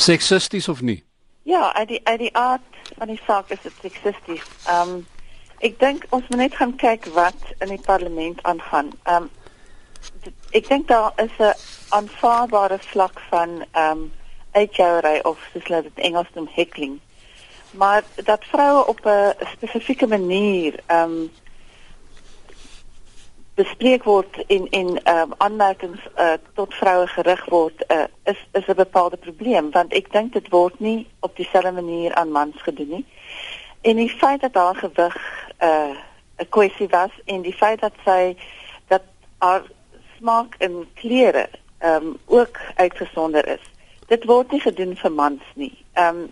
Seksisties of nie? Ja, uit die uit die aard van die saak is dit seksisties. Ehm um, ek dink ons moet net gaan kyk wat in die parlement aangaan. Ehm um, ek dink daar is 'n aanvaarbare vlak van ehm um, uitjouery of soos hulle dit Engels noem heckling. Maar dat vroue op 'n spesifieke manier ehm um, bespreek word in in ehm um, aanmerkings uh, tot vroue gerig word uh, is is 'n bepaalde probleem want ek dink dit word nie op dieselfde manier aan mans gedoen nie. En die feit dat daar gewig 'n uh, 'n kwessie was en die feit dat sy dat haar smaak in klere ehm um, ook uitgesonder is. Dit word nie gedoen vir mans nie. Ehm um,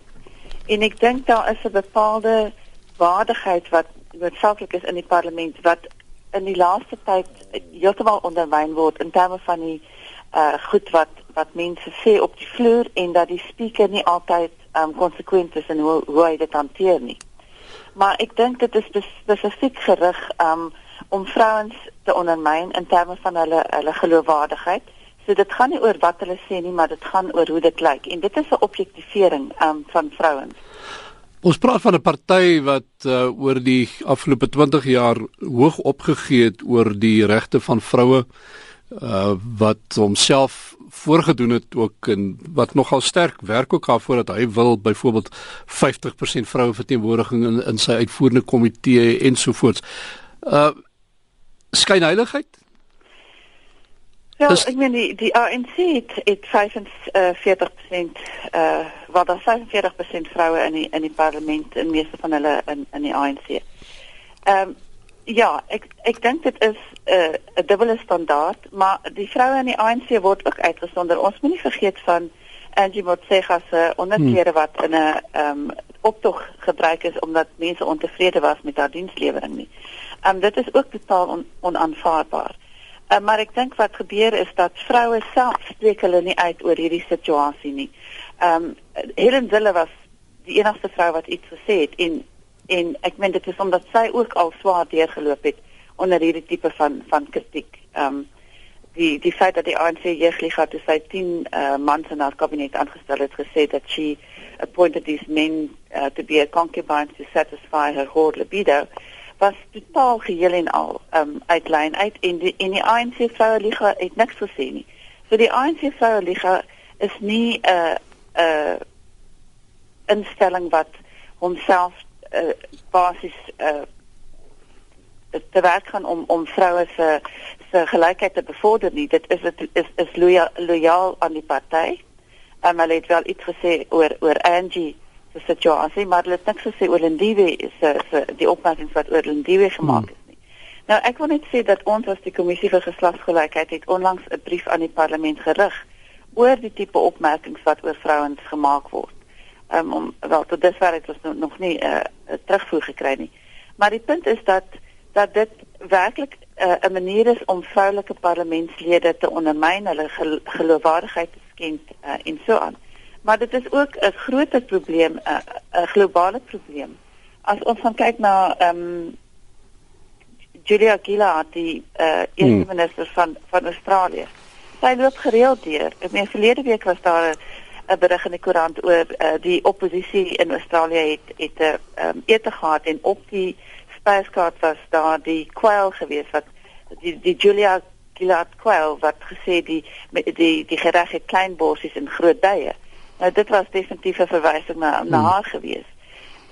en ek dink daar is 'n bepaalde waardigheid wat noodsaaklik is in die parlement wat in die laaste tyd heeltemal ondermyn word in terme van die uh goed wat wat mense sê op die vloer en dat die spreker nie altyd um konsekwent is in hoe hoe hy dit hanteer nie. Maar ek dink dit is spesifiek gerig um om vrouens te ondermyn in terme van hulle hulle geloofwaardigheid. So dit gaan nie oor wat hulle sê nie, maar dit gaan oor hoe dit lyk en dit is 'n objektivering um van vrouens. Ons praat van 'n party wat uh, oor die afgelope 20 jaar hoog opgegee het oor die regte van vroue uh, wat homself voorgedoen het ook en wat nogal sterk werk ook daarvoor dat hy wil byvoorbeeld 50% vroue verteenwoordiging in in sy uitvoerende komitee ensovoorts. Uh skynheiligheid Ja, dus, ek meen die die ANC het, het 45% uh wat daar 45% vroue in die in die parlement in meeste van hulle in in die ANC. Ehm um, ja, ek ek dink dit is 'n uh, 'n dubbele standaard, maar die vroue in die ANC word ook uitgesonder. Ons moet nie vergeet van Angie Motshega se onderklere hmm. wat in 'n ehm um, optog gebruik is omdat mense ontevrede was met haar dienslewering nie. Ehm um, dit is ook totaal on, onaanvaarbaar. Uh, maar ek dink wat gebeur is dat vroue self spreek hulle nie uit oor hierdie situasie nie. Ehm um, Helen Zille was die enigste vrou wat iets gesê het en en ek meen dit is omdat sy ook al swaar deurgeloop het onder hierdie tipe van van kritiek. Ehm um, die die feit dat die ANC jeugliga toe sy 10 uh, mans in haar kabinet aangestel het gesê dat she appointed these men uh, to be a concubine to satisfy her hoard libido was totaal geheel en al um uitlyn uit en die en die ANC vroue liga het niks gesê nie. So die ANC vroue liga is nie 'n uh, 'n uh, instelling wat homself uh, basies uh, te werk gaan om om vroue se se gelykheid te bevorder nie. Dit is dit is is loyaal, loyaal aan die party. Um, hulle het wel iets gesê oor oor Angie se situasie, maar hulle het niks gesê oor Lindiwe se se die opmerkings wat oor Lindiwe gemaak hmm. is nie. Nou ek wil net sê dat ons as die kommissie vir geslagsgelykheid het onlangs 'n brief aan die parlement gerig oor die tipe opmerkings wat oor vrouens gemaak word. Um, om wel tot dusver het ons nog nie 'n uh, terugvoer gekry nie. Maar die punt is dat dat dit werklik uh, 'n manier is om vroulike parlementslede te ondermyn, hulle geloofwaardigheid te skend uh, en so aan maar dit is ook 'n groter probleem, 'n globale probleem. As ons gaan kyk na ehm um, Julia Gillard, die uh, eerste hmm. minister van van Australië. Sy loop gereeld deur. Ek meen verlede week was daar 'n berig in die koerant oor uh, die oppositie in Australië het het 'n um, ete gehad en op die spyskaart was daar die kwyl gewees wat die die Julia Gillard kwyl wat gesê die die die gereg het klein borsies en groot duie. Nou dit was definitief 'n verwysing na na hmm. haar gewees.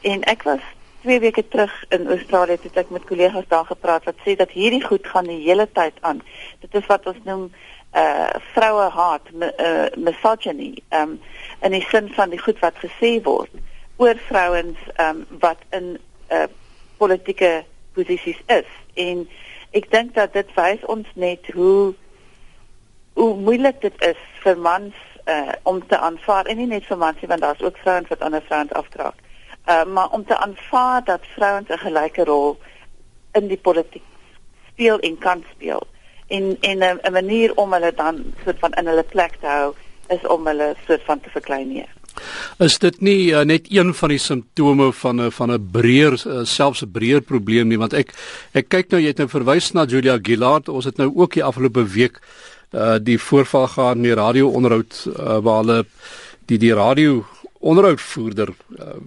En ek was 2 weke terug in Australië toe ek met kollegas daar gepraat wat sê dat hierdie goed gaan die hele tyd aan. Dit is wat ons noem uh vroue haat, uh, misogyny, um in die sin van die goed wat gesê word oor vrouens um wat in uh politieke posisies is. En ek dink dat dit wys ons net hoe hoe moeilik dit is vir mans uh om te aanvaar en nie net vir mans nie want daar's ook vrouens wat ander vrouens afdraak. Uh maar om te aanvaar dat vrouens 'n gelyke rol in die politiek speel en kan speel. En en 'n manier om hulle dan soort van in hulle plek te hou is om hulle soort van te verklein nie. Is dit nie uh, net een van die simptome van 'n van 'n breër uh, selfs 'n breër probleem nie want ek ek kyk nou jy het nou verwys na Julia Gillard ons het nou ook die afgelope week uh die voorval gaan in die radio onderhoud uh, waar hulle die die radio onderhoudvoerder uh,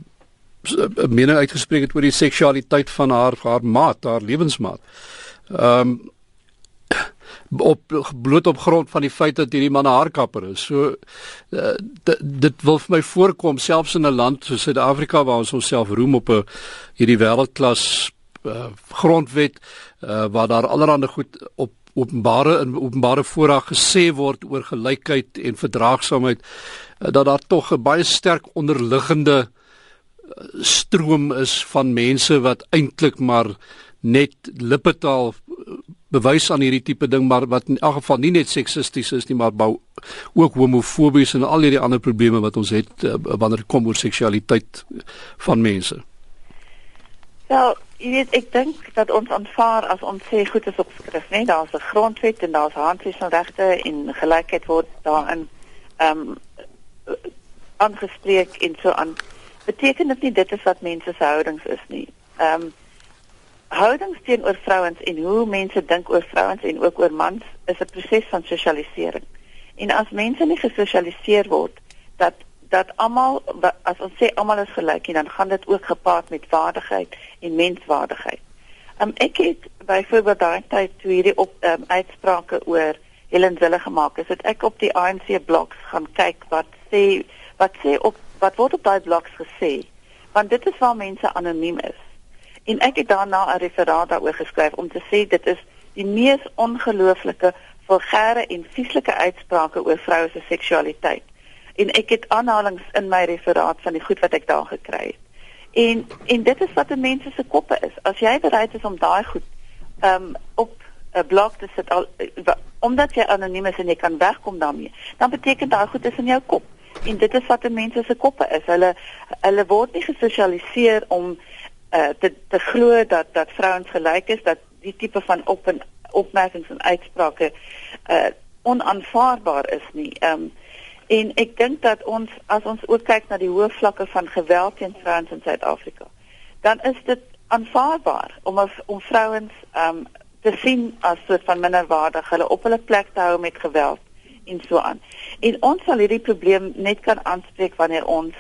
mening uitgespreek het oor die seksualiteit van haar haar maat, haar lewensmaat. Ehm um, op bloot op grond van die feit dat hierdie man 'n haarkapper is. So uh, dit wil vir my voorkom selfs in 'n land soos Suid-Afrika waar ons onsself roem op 'n hierdie wêreldklas uh, grondwet uh, waar daar allerlei goed op openbare in openbare fora gesê word oor gelykheid en verdraagsaamheid uh, dat daar tog 'n baie sterk onderliggende stroom is van mense wat eintlik maar net lippetaal bewys aan hierdie tipe ding maar wat in elk geval nie net seksisties is nie maar bou ook homofobies en al hierdie ander probleme wat ons het uh, wanneer dit kom oor seksualiteit van mense. Ja, jy weet ek dink dat ons aanvaar as ons sê goed is op skrif, né? Daar's 'n grondwet en daar's handelsregte en gelykheid word daarin ehm um, aangespreek en so aan. Beteken dit nie dit is wat mense se houdings is nie. Ehm um, houdings teenoor vrouens en hoe mense dink oor vrouens en ook oor mans is 'n proses van sosialisering. En as mense nie gesosialiseer word dat dat almal as ons sê almal is gelyk en dan gaan dit ook gepaard met waardigheid en menswaardigheid. Um, ek het byvoorbeeld daai tyd toe hierdie op um, uitsprake oor Helen Zille gemaak is, het ek op die ANC blogs gaan kyk wat sê wat sê op wat word op daai blogs gesê. Want dit is waar mense anoniem is. En ek het daarna 'n referaat daaroor geskryf om te sê dit is die mees ongelooflike vulgêre en vieslike uitsprake oor vroue se seksualiteit. En ek het aanhalinge in my referaat van die goed wat ek daar gekry het. En en dit is wat in mense se koppe is. As jy bereid is om daai goed um op 'n blog te sit al omdat jy anoniem is en jy kan wegkom daarmee, dan beteken daai goed is in jou kop. En dit is wat in mense se koppe is. Hulle hulle word nie gesosialiseer om uh te te glo dat dat vrouens gelyk is dat die tipe van op en opmerkings en uitsprake uh onaanvaarbaar is nie. Ehm um, en ek dink dat ons as ons ook kyk na die hoë vlakke van geweld teen vrouens in Suid-Afrika, dan is dit aanvaarbaar om as, om vrouens ehm um, te sien as soort van minderwaardig, hulle op hulle plek te hou met geweld en so aan. En ons sal hierdie probleem net kan aanspreek wanneer ons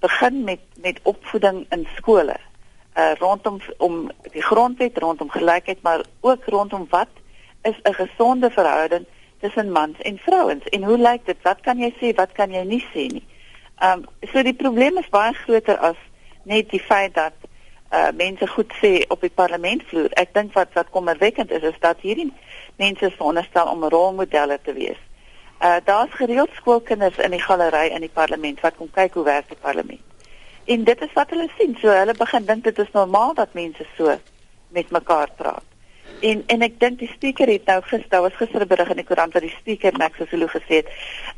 begin met met opvoeding in skole uh, rondom om die grondwet rondom gelykheid maar ook rondom wat is 'n gesonde verhouding tussen mans en vrouens en hoe lyk dit wat kan jy sê wat kan jy nie sê nie. Ehm um, so die probleem is baie groter as net die feit dat uh mense goed sê op die parlementvloer. Ek dink wat wat kommerwekkend is is dat hierdie mense veronderstel om rolmodelle te wees. Uh daar's gereeld skoolkinders in die galery in die parlement wat kom kyk hoe werk die parlement. En dit is wat hulle sien. So hulle begin dink dit is normaal dat mense so met mekaar praat. En en ek dink die spreker het nou gister, was gister 'n berig in die koerant dat die spreker Max Zulu gesê het,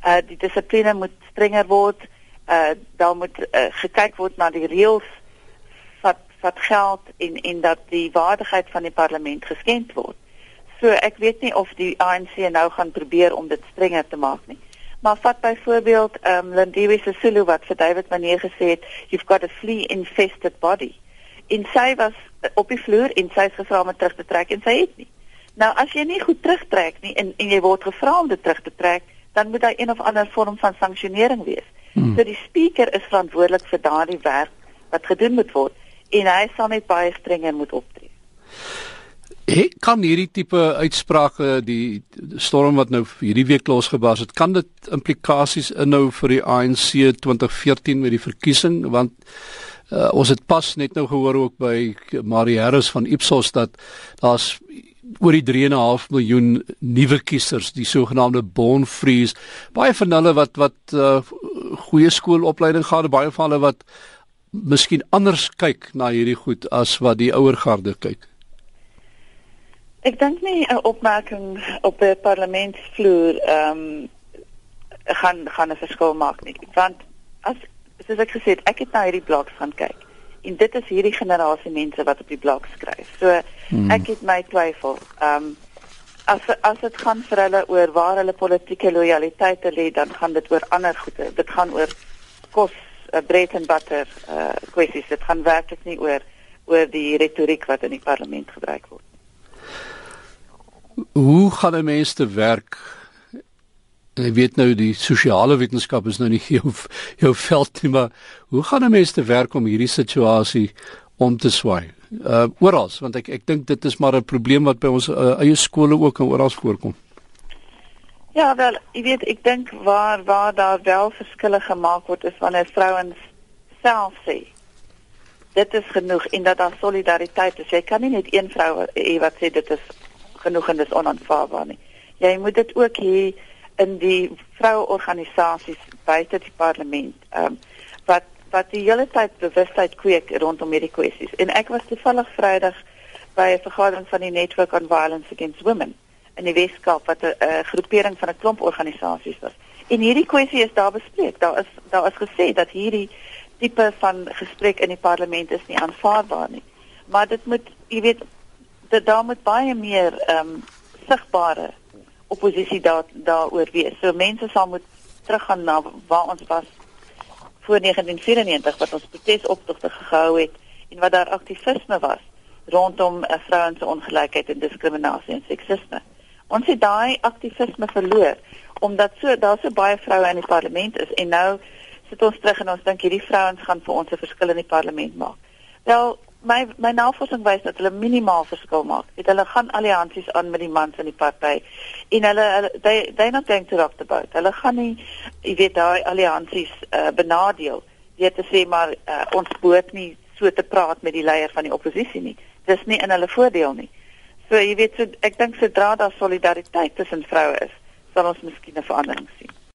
uh die dissipline moet strenger word. Uh daar moet uh, gekyk word na die reëls wat wat geld en en dat die waardigheid van die parlement geskend word. So ek weet nie of die ANC nou gaan probeer om dit strenger te maak nie. Maar vat byvoorbeeld ehm um, Lindiwe Sisulu wat vir David Manier gesê het, you've got a flea infested body. En sy was op die vloer en sy is gevra om terug te trek en sy het nie. Nou as jy nie goed terugtrek nie en en jy word gevra om dit terug te trek, dan moet daar een of ander vorm van sanksionering wees. Hmm. So die speaker is verantwoordelik vir daardie werk wat gedoen moet word en hy sal net baie strenger moet optree. Ek kan hierdie tipe uitsprake die storm wat nou hierdie week losgebars het, kan dit implikasies inhou vir die ANC 2014 met die verkiesing? Want uh, ons het pas net nou gehoor ook by Marie Harris van Ipsos dat daar's oor die 3.5 miljoen nuwe kiesers, die sogenaamde born frees, baie van hulle wat wat uh, goeie skoolopleiding gehad het, baie van hulle wat miskien anders kyk na hierdie goed as wat die ouer garde kyk. Ek dink nie 'n opmerking op 'n parlementsvloer ehm um, gaan gaan 'n verskil maak nie. Want as soos ek gesê het, ek het na hierdie blogs gaan kyk en dit is hierdie generasie mense wat op die blog skryf. So hmm. ek het my twyfel. Ehm um, as as dit gaan vir hulle oor waar hulle politieke lojaliteite lê, dan gaan dit oor ander goede. Dit gaan oor kos, uh, bread and butter uh kwessies. Dit gaan werklik nie oor oor die retoriek wat in die parlement gebruik word hoe gaan 'n mens te werk En ek weet nou die sosiale wetenskap is nou nie jou jou veld nie, maar hoe gaan 'n mens te werk om hierdie situasie om te swaai? Uh oral, want ek ek dink dit is maar 'n probleem wat by ons uh, eie skole ook en oral voorkom. Ja, wel, jy weet, ek dink waar waar daar wel verskille gemaak word is wanneer vrouens self sê dit is genoeg en dat daar solidariteit is. Jy kan nie net een vrou hê wat sê dit is genoeg en dis onaanvaarbaar nie. Jy moet dit ook hê in die vroueorganisasies buite die parlement. Ehm um, wat wat die hele tyd bewustheid kweek rondom hierdie kwessies. En ek was toevallig Vrydag by 'n vergadering van die Network on Violence Against Women in die Weskaap wat 'n uh, groepering van 'n klomp organisasies was. En hierdie kwessie is daar bespreek. Daar is daar is gesê dat hierdie tipe van gesprek in die parlement is nie aanvaarbaar nie. Maar dit moet, jy weet, dat daar moet baie meer ehm um, sigbare oppositie daar daaroor wees. So mense sal moet teruggaan na waar ons was voor 1994 wat ons protesoptogte gehou het en wat daar aktivisme was rondom uh, vrouens se ongelykheid en diskriminasie en seksisme. Ons het daai aktivisme verloor omdat so daar so baie vroue in die parlement is en nou sit ons terug en ons dink hierdie vrouens gaan vir ons 'n verskil in die parlement maak. Wel, my my navorsing wys dat hulle minimaal verskil maak. Dit hulle gaan alliansies aan met die mans in die party en hulle hulle they they not going to rock the boat. Hulle gaan nie jy weet daai alliansies uh, benadeel deur te sê maar uh, ons behoort nie so te praat met die leier van die oppositie nie. Dis nie in hulle voordeel nie. So jy weet so ek dink sodra daar solidariteit tussen vroue is, sal ons miskien 'n verandering sien.